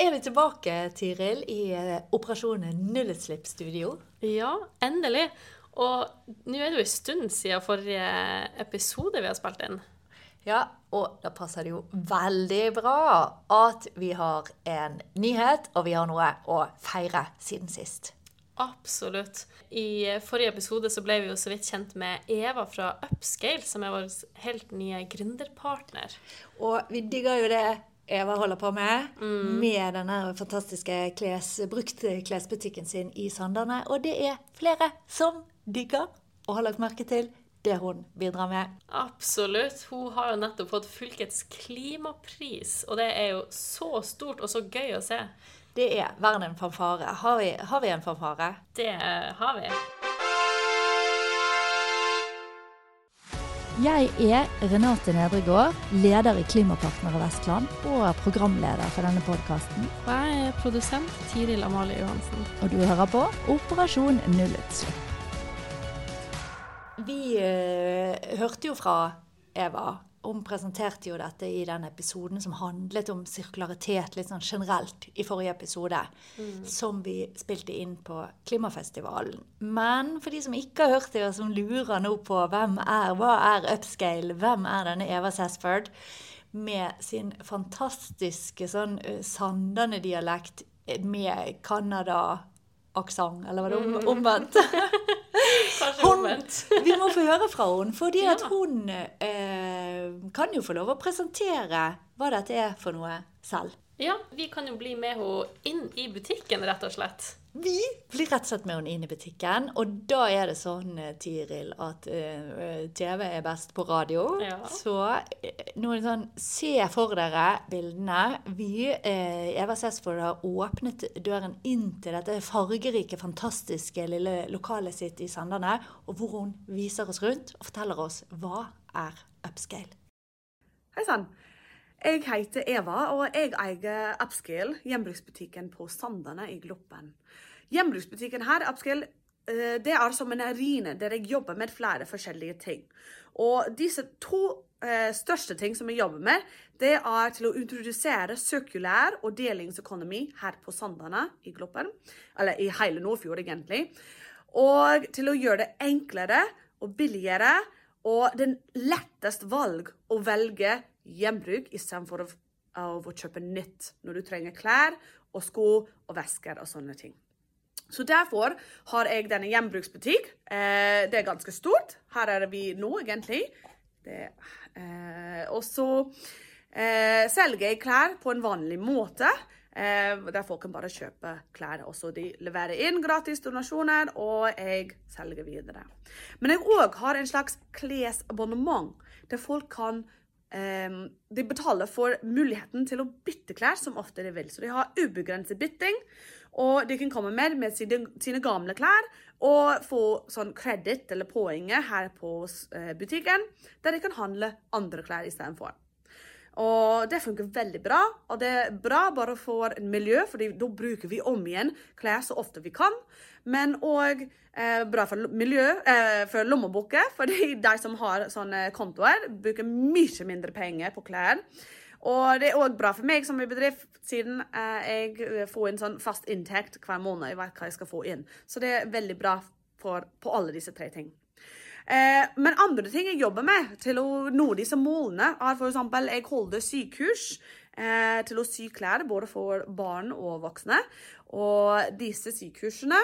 er vi tilbake, Tiril, i eh, Operasjon Nullutslippsstudio. Ja, endelig. Og nå er det jo en stund siden forrige episode vi har spilt inn. Ja, og da passer det jo veldig bra at vi har en nyhet, og vi har noe å feire siden sist. Absolutt. I forrige episode så ble vi jo så vidt kjent med Eva fra Upscale, som er vår helt nye gründerpartner. Og vi digger jo det Eva holder på med, med denne fantastiske kles, bruktklesbutikken sin i Sandane. Og det er flere som digger og har lagt merke til det hun bidrar med. Absolutt. Hun har jo nettopp fått fylkets klimapris, og det er jo så stort og så gøy å se. Det er verden en fanfare. Har vi, har vi en fanfare? Det har vi. Jeg er Renate Nedregård, leder i Klimapartnere Vestland og programleder for denne podkasten. Og jeg er produsent Tiril Amalie Johansen. Og du hører på Operasjon nullutslipp. Vi eh, hørte jo fra Eva. Hun presenterte jo dette i den episoden som handlet om sirkularitet litt sånn generelt i forrige episode, som vi spilte inn på Klimafestivalen. Men for de som ikke har hørt det, og som lurer nå på hvem er, hva er upscale, hvem er denne Eva Sassford, med sin fantastiske sånn eh, Sandane-dialekt med Canada-aksent, eller var det om, omvendt? Kanskje omvendt. Vi må få høre fra henne, fordi at Ja. hun eh, kan jo få lov å presentere hva dette er for noe selv. Ja, vi kan jo bli med henne inn i butikken, rett og slett. Vi blir rett og slett med henne inn i butikken, og da er det sånn, eh, Tiril, at uh, TV er best på radio. Ja. Så nå er det sånn, se for dere bildene. Vi, uh, Eva Sesvold, har åpnet døren inn til dette fargerike, fantastiske lille lokalet sitt i Sandane, og hvor hun viser oss rundt og forteller oss hva er upscale. Hei sann. Jeg heter Eva, og jeg eier Upscale, gjenbruksbutikken på Sandane i Gloppen. Gjenbruksbutikken her, Upscale, eh, det er som en arena der jeg jobber med flere forskjellige ting. Og disse to eh, største ting som jeg jobber med, det er til å introdusere sirkulær og delingsøkonomi her på Sandane i Gloppen. Eller i hele Nordfjord, egentlig. Og til å gjøre det enklere og billigere og den letteste valg å velge gjenbruk istedenfor å, av å kjøpe nytt når du trenger klær og sko og vesker og sånne ting. Så derfor har jeg denne gjenbruksbutikk. Eh, det er ganske stort. Her er vi nå, egentlig. Eh, og så eh, selger jeg klær på en vanlig måte. Eh, der folk kan bare kjøpe klær. Og så de leverer inn gratis donasjoner, og jeg selger videre. Men jeg òg har en slags klesabonnement, der folk kan eh, De betaler for muligheten til å bytte klær som ofte de vil. Så de har ubegrenset bytting. Og de kan komme med med sine, sine gamle klær og få sånn kreditt eller poenget her på eh, butikken, der de kan handle andre klær istedenfor. Og det funker veldig bra. Og det er bra bare for miljø, for da bruker vi om igjen klær så ofte vi kan. Men òg eh, bra for miljø, eh, for lommeboka, fordi de som har sånne kontoer, bruker mye mindre penger på klær. Og det er òg bra for meg som i bedrift, siden eh, jeg får en sånn fast inntekt hver måned. Jeg vet hva jeg skal få inn. Så det er veldig bra for, på alle disse tre ting. Eh, men andre ting jeg jobber med til å nå disse målene, er f.eks. jeg holder sykurs eh, til å sy klær både for barn og voksne. Og disse sykursene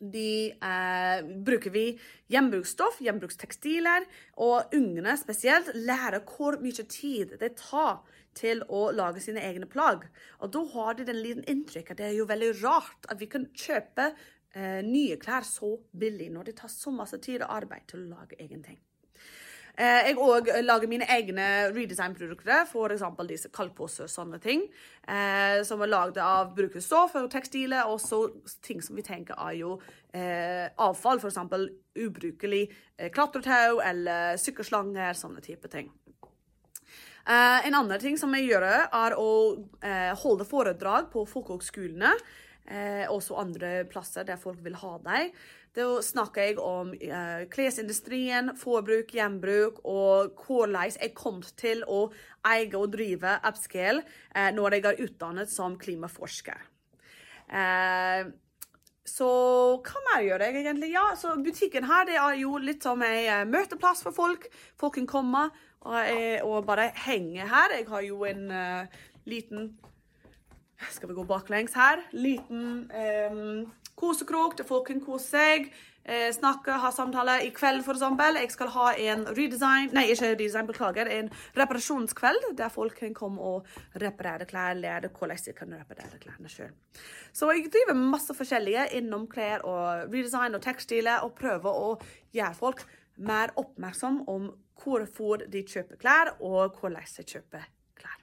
de eh, bruker vi gjenbruksstoff, gjenbrukstekstiler, og ungene spesielt lærer hvor mye tid det tar til å lage sine egne plagg. Og da har de den liten inntrykk at det er jo veldig rart at vi kan kjøpe eh, nye klær så billig når det tar så masse tid og arbeid til å lage egen ting. Eh, Jeg òg lager mine egne redesign-produkter, f.eks. disse kalkposer og sånne ting. Eh, som er lagd av brukerstoff og tekstiler, og så ting som vi tenker er jo eh, avfall. F.eks. ubrukelig eh, klatretau eller sykkelslanger, sånne type ting. Eh, en annen ting som jeg gjør, er å eh, holde foredrag på folkehøgskolene. Eh, også andre plasser der folk vil ha dem. Da snakker jeg om eh, klesindustrien, forbruk, gjenbruk og hvordan jeg kom til å eie og drive upscale eh, når jeg er utdannet som klimaforsker. Eh, så hva mer gjør jeg egentlig? Ja, så Butikken her det er jo litt som en eh, møteplass for folk. Folk kan komme og, eh, og bare henge her. Jeg har jo en uh, liten Skal vi gå baklengs her? Liten um, kosekrok der folk kan kose seg. Eh, snakke, ha samtaler. I kveld, for eksempel, jeg skal ha en redesign Nei, ikke redesign, beklager. En reparasjonskveld der folk kan komme og reparere klær, lære hvordan de kan reparere klærne sjøl. Så jeg driver masse forskjellige innom klær og redesign og tekstiler, og prøver å gjøre folk mer oppmerksom om hvorfor de kjøper klær, og hvordan de kjøper klær.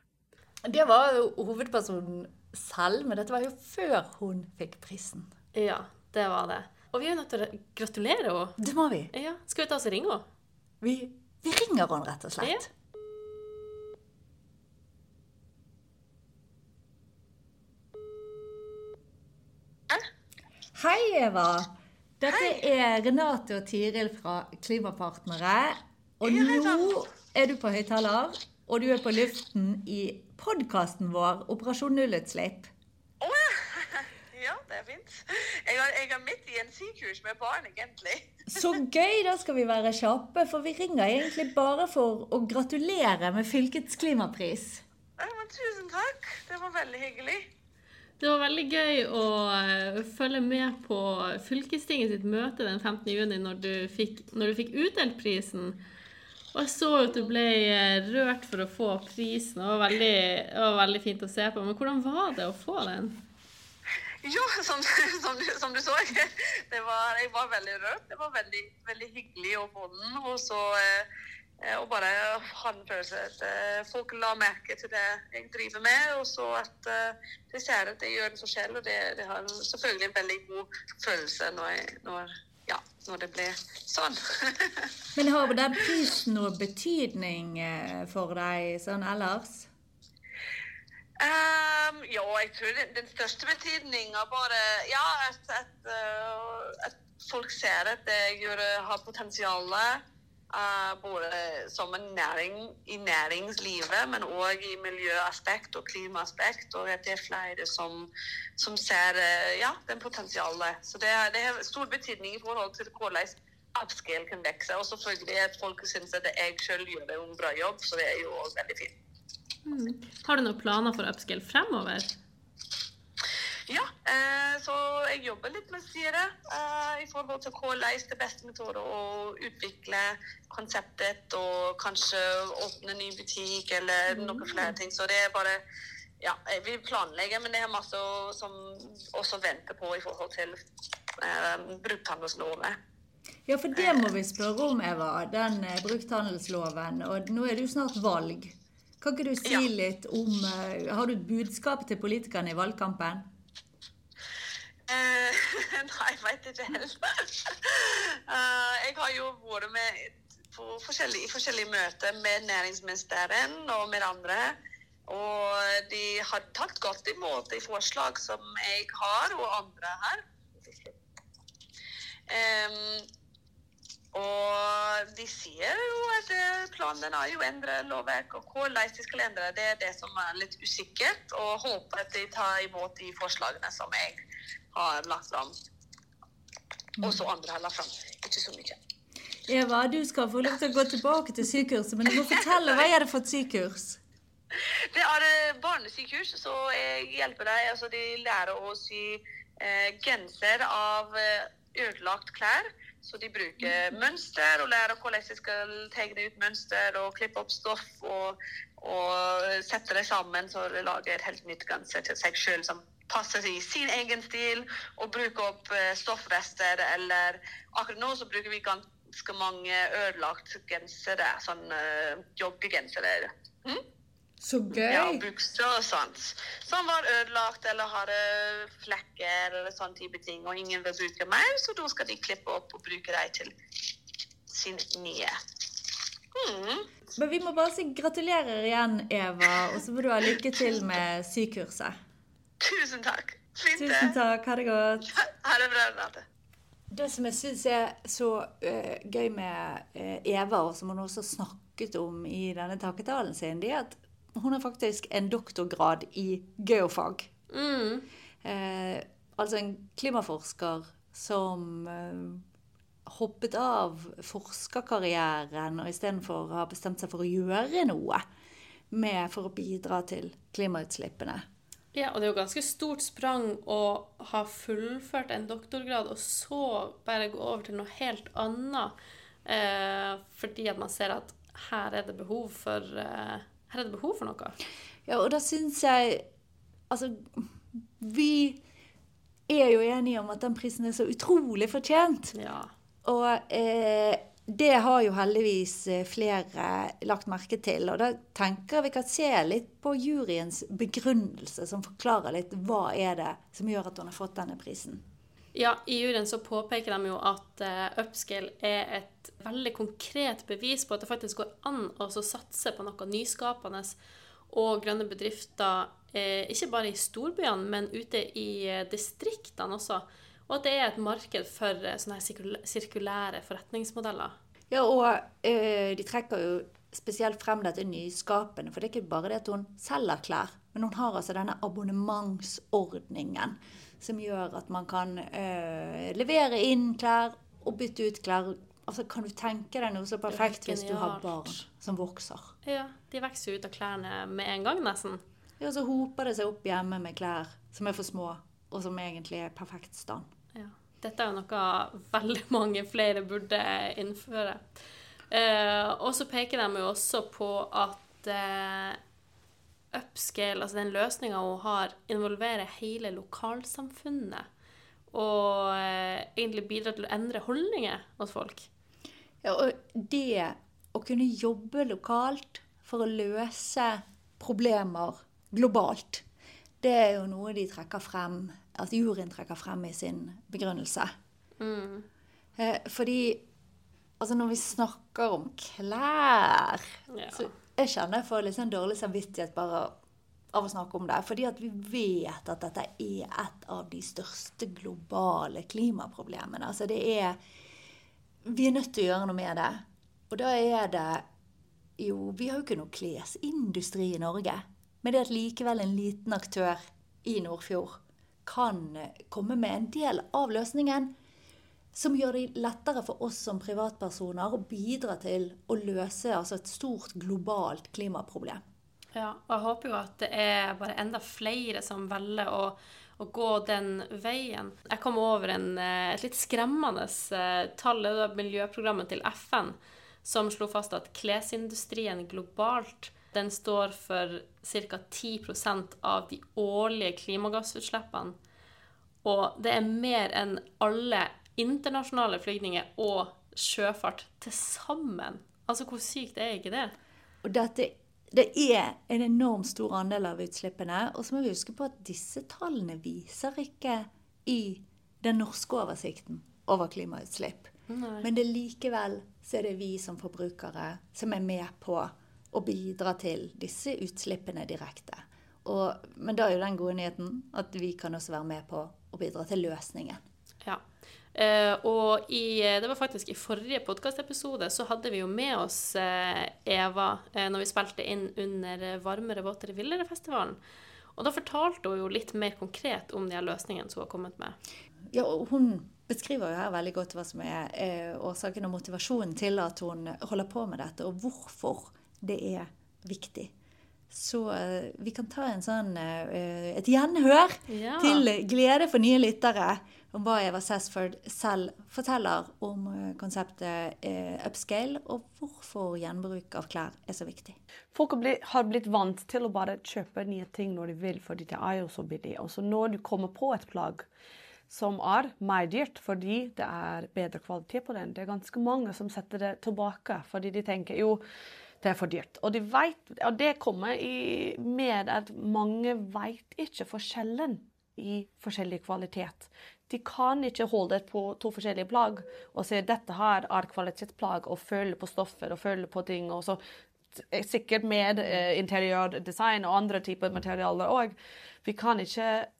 Det var hovedpersonen selv, men dette var jo før hun fikk prisen. Ja, det var det. Og vi er jo nødt til å gratulere henne. Det må vi. Ja. Skal vi ta oss og ringe henne? Vi, vi ringer henne, rett og slett. Ja. Hei, Eva. Dette er Renate og Tiril fra Klimapartnere. Og nå er du på høyttaler, og du er på luften i podkasten vår Operasjon nullutslipp. Å ja, det er fint. Jeg er, jeg er midt i en sykehus med barn, egentlig. Så gøy! Da skal vi være kjappe, for vi ringer egentlig bare for å gratulere med fylkets klimapris. Ja, men tusen takk. Det var veldig hyggelig. Det var veldig gøy å eh, følge med på fylkestinget sitt møte den 15. juni når du fikk, når du fikk utdelt prisen. Og jeg så at du ble eh, rørt for å få prisen. Det var veldig, det var veldig fint å se på. Men hvordan var det å få den? Jo, som, som, du- som du så, var, jeg var veldig rørt. Det var veldig, veldig hyggelig å få den. Og så eh, eh, og bare ha en følelse at eh, folk la merke til det jeg driver med, og så at eh, de ser at jeg gjør en forskjell. Og det, det har selvfølgelig en veldig god følelse når, jeg, når, ja, når det blir sånn. Men har den prisen noe betydning eh, for deg sånn ellers? Um, ja, jeg tror den, den største betydningen er bare ja, at, at, eh, at folk ser at jeg har potensial eh, både som en næring i næringslivet, men òg i miljøaspekt og klimaaspekt. Og at det er flere som, som ser eh, ja, den potensialet. Så det, det har stor betydning i forhold til hvordan upscale kan vokse. Og selvfølgelig at folk syns at jeg sjøl gjør en bra jobb, så det er jo òg veldig fint. Har du noen planer for upscale fremover? Ja, eh, så jeg jobber litt med styret eh, i forhold til hvordan det beste metode å utvikle konseptet og kanskje åpne ny butikk eller noen flere ting. Så det er bare ja, eh, vi planlegger, men det er masse som også venter på i forhold til eh, brukthandelsloven. Ja, for det må vi spørre om, Eva. Den eh, brukthandelsloven. Og nå er det jo snart valg. Kan ikke du si Ja. litt om eh, Har du et budskap til politikerne i valgkampen? Eh, nei, jeg vet ikke helt. uh, jeg har jo vært med forskjellige, i forskjellige møter med næringsministeren og med andre. Og de har tatt godt imot de forslag som jeg har, og andre her. Um, og de sier jo at eh, planen er jo å endre lovverk, og hvordan de skal endre det, er det som er litt usikkert. Og håper at de tar imot de forslagene som jeg har lagt fram. Og så andre har lagt fram. Ikke så mye. Eva, du skal få lov til å gå tilbake til sykehuset, men du må fortelle hva er det for et sykehus? Det er eh, barnesykehus, så jeg hjelper deg. Altså, de lærer å sy eh, genser av eh, ødelagt klær. Så de bruker mønster og lærer hvordan de skal tegne ut mønster og klippe opp stoff og, og sette det sammen så de lager et helt nytt genser til seg sjøl som passer i sin egen stil, og bruke opp eh, stoffrester eller Akkurat nå så bruker vi ganske mange ødelagt gensere, sånn uh, joggegensere. Hm? Så gøy! Ja, bukser og sånt. Som var ødelagt eller hadde flekker eller sånn type ting, og ingen vil bruke mer, så da skal de klippe opp og bruke dem til sin nye. Mm. Men vi må bare si gratulerer igjen, Eva, og så får du ha lykke til med sykurset. Tusen takk. Fint, det. Tusen takk. Ha det godt. Ha det bra, Renate. Det som jeg syns er så uh, gøy med uh, Eva, og som hun også snakket om i denne takketalen sin, det er at hun har faktisk en doktorgrad i geofag. Mm. Uh, altså en klimaforsker som hoppet av forskerkarrieren og istedenfor har bestemt seg for å gjøre noe med for å bidra til klimautslippene. Ja, og det er jo ganske stort sprang å ha fullført en doktorgrad, og så bare gå over til noe helt annet. Eh, fordi at man ser at her er det behov for, eh, her er det behov for noe. Ja, og da syns jeg Altså, vi er jo enige om at den prisen er så utrolig fortjent. Ja. Og eh, det har jo heldigvis eh, flere lagt merke til. Og da tenker vi kan se litt på juryens begrunnelse, som forklarer litt hva er det som gjør at hun har fått denne prisen. Ja, I juryen så påpeker de jo at uh, upscale er et veldig konkret bevis på at det faktisk går an å satse på noe nyskapende og grønne bedrifter, eh, ikke bare i storbyene, men ute i eh, distriktene også. Og at det er et marked for eh, sånne her sirkulære forretningsmodeller. Ja, og eh, de trekker jo spesielt frem dette nyskapende, for det er ikke bare det at hun selger klær, men hun har altså denne abonnementsordningen som gjør at man kan eh, levere inn klær og bytte ut klær. Altså, Kan du tenke deg noe så perfekt hvis du har barn som vokser? Ja, de vokser ut av klærne med en gang, nesten. Ja, Så hoper det seg opp hjemme med klær som er for små, og som egentlig er perfekt stand. Ja. Dette er jo noe veldig mange flere burde innføre. Eh, og så peker de jo også på at eh, upscale, altså den løsninga hun har, involverer hele lokalsamfunnet. Og eh, egentlig bidrar til å endre holdninger hos folk. Ja, og det å kunne jobbe lokalt for å løse problemer globalt, det er jo noe de trekker frem, at juryen trekker frem i sin begrunnelse. Eh, fordi altså når vi snakker om klær, Ja. så jeg kjenner jeg får litt sånn dårlig samvittighet bare av å snakke om det. Fordi at vi vet at dette er et av de største globale klimaproblemene. Altså det er Vi er nødt til å gjøre noe med det. Og da er det jo Vi har jo ikke noe klesindustri i Norge. Men det at likevel en liten aktør i Nordfjord kan komme med en del av løsningen som gjør det lettere for oss som privatpersoner å bidra til å løse altså et stort globalt klimaproblem. Ja, og jeg håper jo at det er bare enda flere som velger å, å gå den veien. Jeg kom over en, eh, et litt skremmende eh, tall, det var miljøprogrammet til FN, som slo fast at klesindustrien globalt den står for ca. 10% av de årlige klimagassutslippene. Og det er mer enn alle internasjonale flygninger og sjøfart til sammen. Altså, hvor sykt er ikke det? Og dette, det er en enormt stor andel av utslippene. Og så må vi huske på at disse tallene viser ikke i den norske oversikten over klimautslipp. Men det likevel så er det vi som forbrukere som er med på å bidra til disse utslippene direkte. Og, men da er jo den gode nyheten at vi kan også være med på å bidra til løsningen. Ja. Eh, og i, det var faktisk i forrige podkastepisode så hadde vi jo med oss eh, Eva eh, når vi spilte inn under eh, Varmere, våtere, villere-festivalen. Og da fortalte hun jo litt mer konkret om de her løsningene som hun har kommet med. Ja, og hun beskriver jo her veldig godt hva som er eh, årsaken og motivasjonen til at hun holder på med dette, og hvorfor det er viktig. Så eh, vi kan ta en sånn, eh, et gjenhør Ja. til glede for nye lyttere om hva Eva Sassford selv forteller om eh, konseptet eh, upscale, og hvorfor gjenbruk av klær er så viktig. Folk har blitt vant til å bare kjøpe nye ting når de vil, fordi det er jo så billig. Og så når du kommer på et plagg som er mer dyrt fordi det er bedre kvalitet på den, det er ganske mange som setter det tilbake fordi de tenker jo, det er for dyrt. Og, de vet, og det kommer i, med at mange vet ikke forskjellen i forskjellig kvalitet. De kan ikke holde på to forskjellige plagg og si dette her er kvalitetsplagg og føle på stoffer og føle på ting. og så sikkert med eh, interiørdesign og andre typer materialer òg. Vi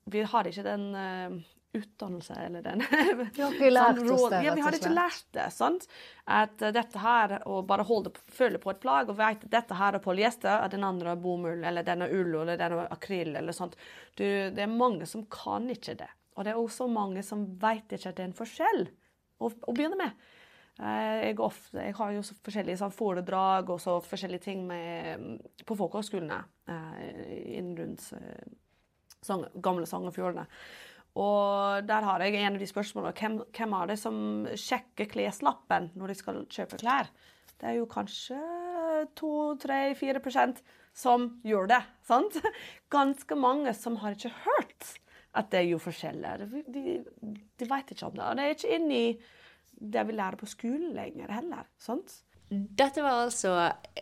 Vi har ikke den eh, utdannelse eller den Vi har ikke lært sånn oss det, Ja, vi har ikke lært det. sant? At eh, dette her, å bare holde, føle på et plagg og vite at dette her er polyester, og den andre er bomull, eller den er ull, eller den er akryl, eller sånt. Du, det er mange som kan ikke det. Og det er også mange som vet ikke at det er en forskjell å, å begynne med. Eh, Jeg, ofte, jeg har jo så forskjellige sånn, foredrag og så forskjellige ting med, på folkehøgskolene eh, rundt eh, Sogn- gamle Sognefjordene. Og der har jeg en av de spørsmålene. Hvem, hvem er det som sjekker kleslappen når de skal kjøpe klær? Det er jo kanskje 2-3-4% som gjør det. sant? Ganske mange som har ikke hørt at det er jo forskjeller. De, de vet ikke om det. Og det er ikke inni det vi lærer på skolen lenger heller. sant? Dette var altså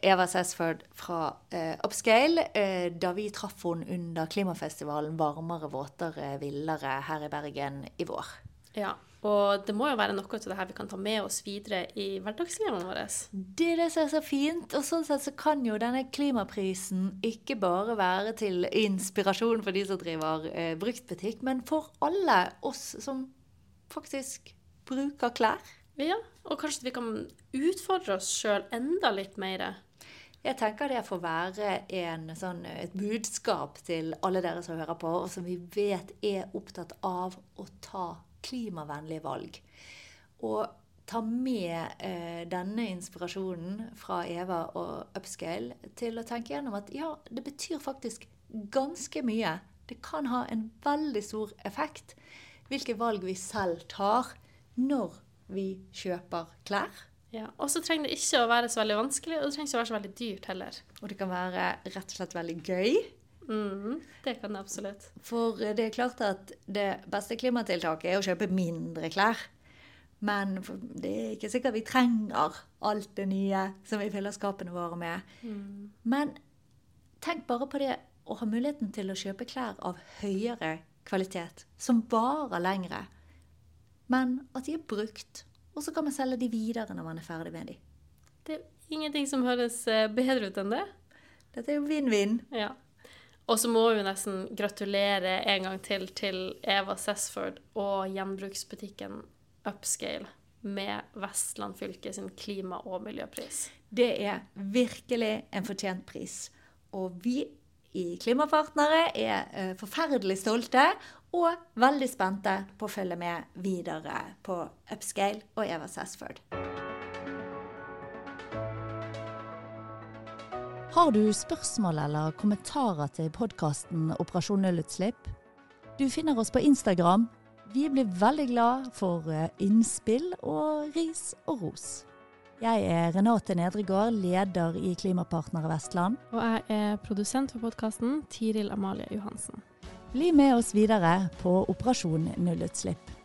Eva Sesford fra eh, Upscale eh, da vi traff henne under klimafestivalen Varmere, våtere, villere her i Bergen i vår. Ja, og det må jo være noe av det her vi kan ta med oss videre i hverdagslivet vårt. Det er det som er så fint. Og sånn sett så kan jo denne klimaprisen ikke bare være til inspirasjon for de som driver eh, bruktbutikk, men for alle oss som faktisk bruker klær. Ja, og kanskje vi kan utfordre oss sjøl enda litt mer. Jeg tenker det får være en, sånn, et budskap til alle dere som hører på, og som vi vet er opptatt av å ta klimavennlige valg. Og ta med eh, denne inspirasjonen fra Eva og Upscale til å tenke gjennom at ja, det betyr faktisk ganske mye. Det kan ha en veldig stor effekt hvilke valg vi selv tar når vi kjøper klær. Ja, Og så trenger det ikke å være så veldig vanskelig, og det trenger ikke å være så veldig dyrt heller. Og det kan være rett og slett veldig gøy. Mm, det kan det absolutt. For det er klart at det beste klimatiltaket er å kjøpe mindre klær. Men det er ikke sikkert vi trenger alt det nye som vi fyller skapene våre med. Men tenk bare på det å ha muligheten til å kjøpe klær av høyere kvalitet, som varer lengre. Men at de er brukt, og så kan man selge de videre når man er ferdig med de. Det er ingenting som høres eh, bedre ut enn det. Dette er jo vinn-vinn. Ja. Og så må vi nesten gratulere en gang til til Eva Sessford og gjenbruksbutikken Upscale med Vestland fylke sin klima- og miljøpris. Det er virkelig en fortjent pris. Og vi i Klimapartnere er eh, forferdelig stolte og veldig spente på å følge med videre på Upscale og Eva Sassford. Har du spørsmål eller kommentarer til podkasten Operasjon nullutslipp? Du finner oss på Instagram. Vi blir veldig glad for eh, innspill og ris og ros. Jeg er Renate Nedregård, leder i Klimapartnere Vestland. Og jeg er produsent for podkasten, Tiril Amalie Johansen. Bli med oss videre på Operasjon nullutslipp.